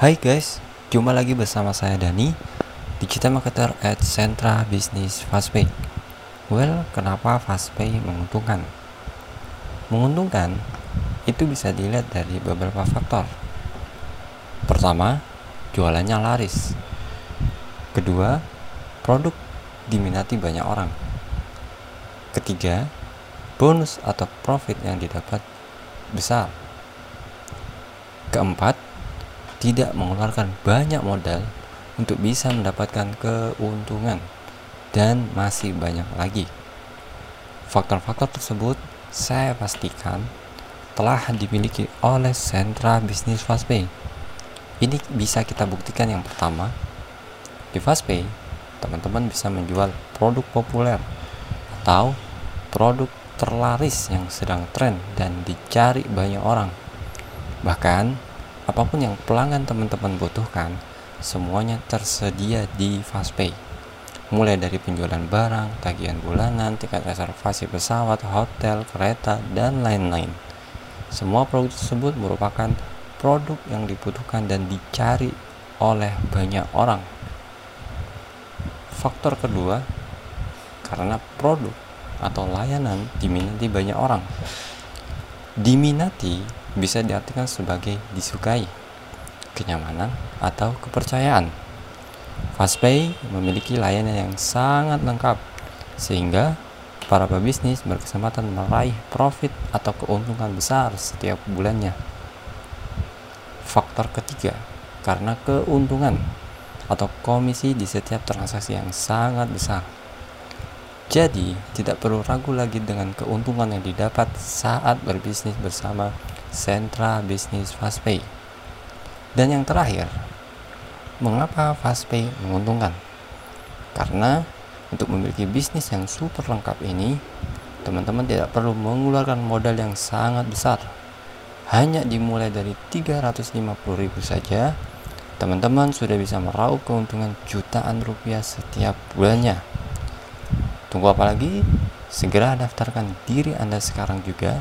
Hai guys, jumpa lagi bersama saya Dani Digital Marketer at Sentra Business Fastpay. Well, kenapa Fastpay menguntungkan? Menguntungkan itu bisa dilihat dari beberapa faktor. Pertama, jualannya laris. Kedua, produk diminati banyak orang. Ketiga, bonus atau profit yang didapat besar. Keempat, tidak mengeluarkan banyak modal untuk bisa mendapatkan keuntungan dan masih banyak lagi. Faktor-faktor tersebut saya pastikan telah dimiliki oleh sentra bisnis Fastpay. Ini bisa kita buktikan yang pertama, di Fastpay, teman-teman bisa menjual produk populer atau produk terlaris yang sedang tren dan dicari banyak orang Bahkan, apa pun yang pelanggan teman-teman butuhkan, semuanya tersedia di Fastpay. Mulai dari penjualan barang, tagihan bulanan, tiket reservasi pesawat, hotel, kereta, dan lain-lain. Semua produk tersebut merupakan produk yang dibutuhkan dan dicari oleh banyak orang. Faktor kedua, karena produk atau layanan diminati banyak orang. Diminati bisa diartikan sebagai disukai, kenyamanan, atau kepercayaan. Fastpay memiliki layanan yang sangat lengkap, sehingga para pebisnis berkesempatan meraih profit atau keuntungan besar setiap bulannya. Faktor ketiga, karena keuntungan atau komisi di setiap transaksi yang sangat besar. Jadi, tidak perlu ragu lagi dengan keuntungan yang didapat saat berbisnis bersama sentra bisnis Fastpay. Dan yang terakhir, mengapa Fastpay menguntungkan? Karena untuk memiliki bisnis yang super lengkap ini, teman-teman tidak perlu mengeluarkan modal yang sangat besar. Hanya dimulai dari 350.000 saja, teman-teman sudah bisa meraup keuntungan jutaan rupiah setiap bulannya. Tunggu apa lagi? Segera daftarkan diri Anda sekarang juga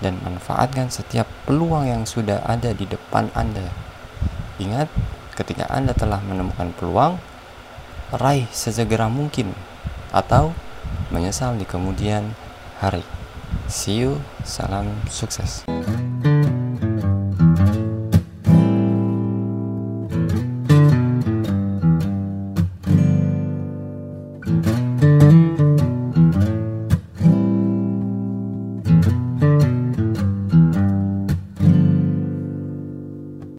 dan manfaatkan setiap peluang yang sudah ada di depan Anda. Ingat, ketika Anda telah menemukan peluang, raih sesegera mungkin atau menyesal di kemudian hari. See you, salam sukses.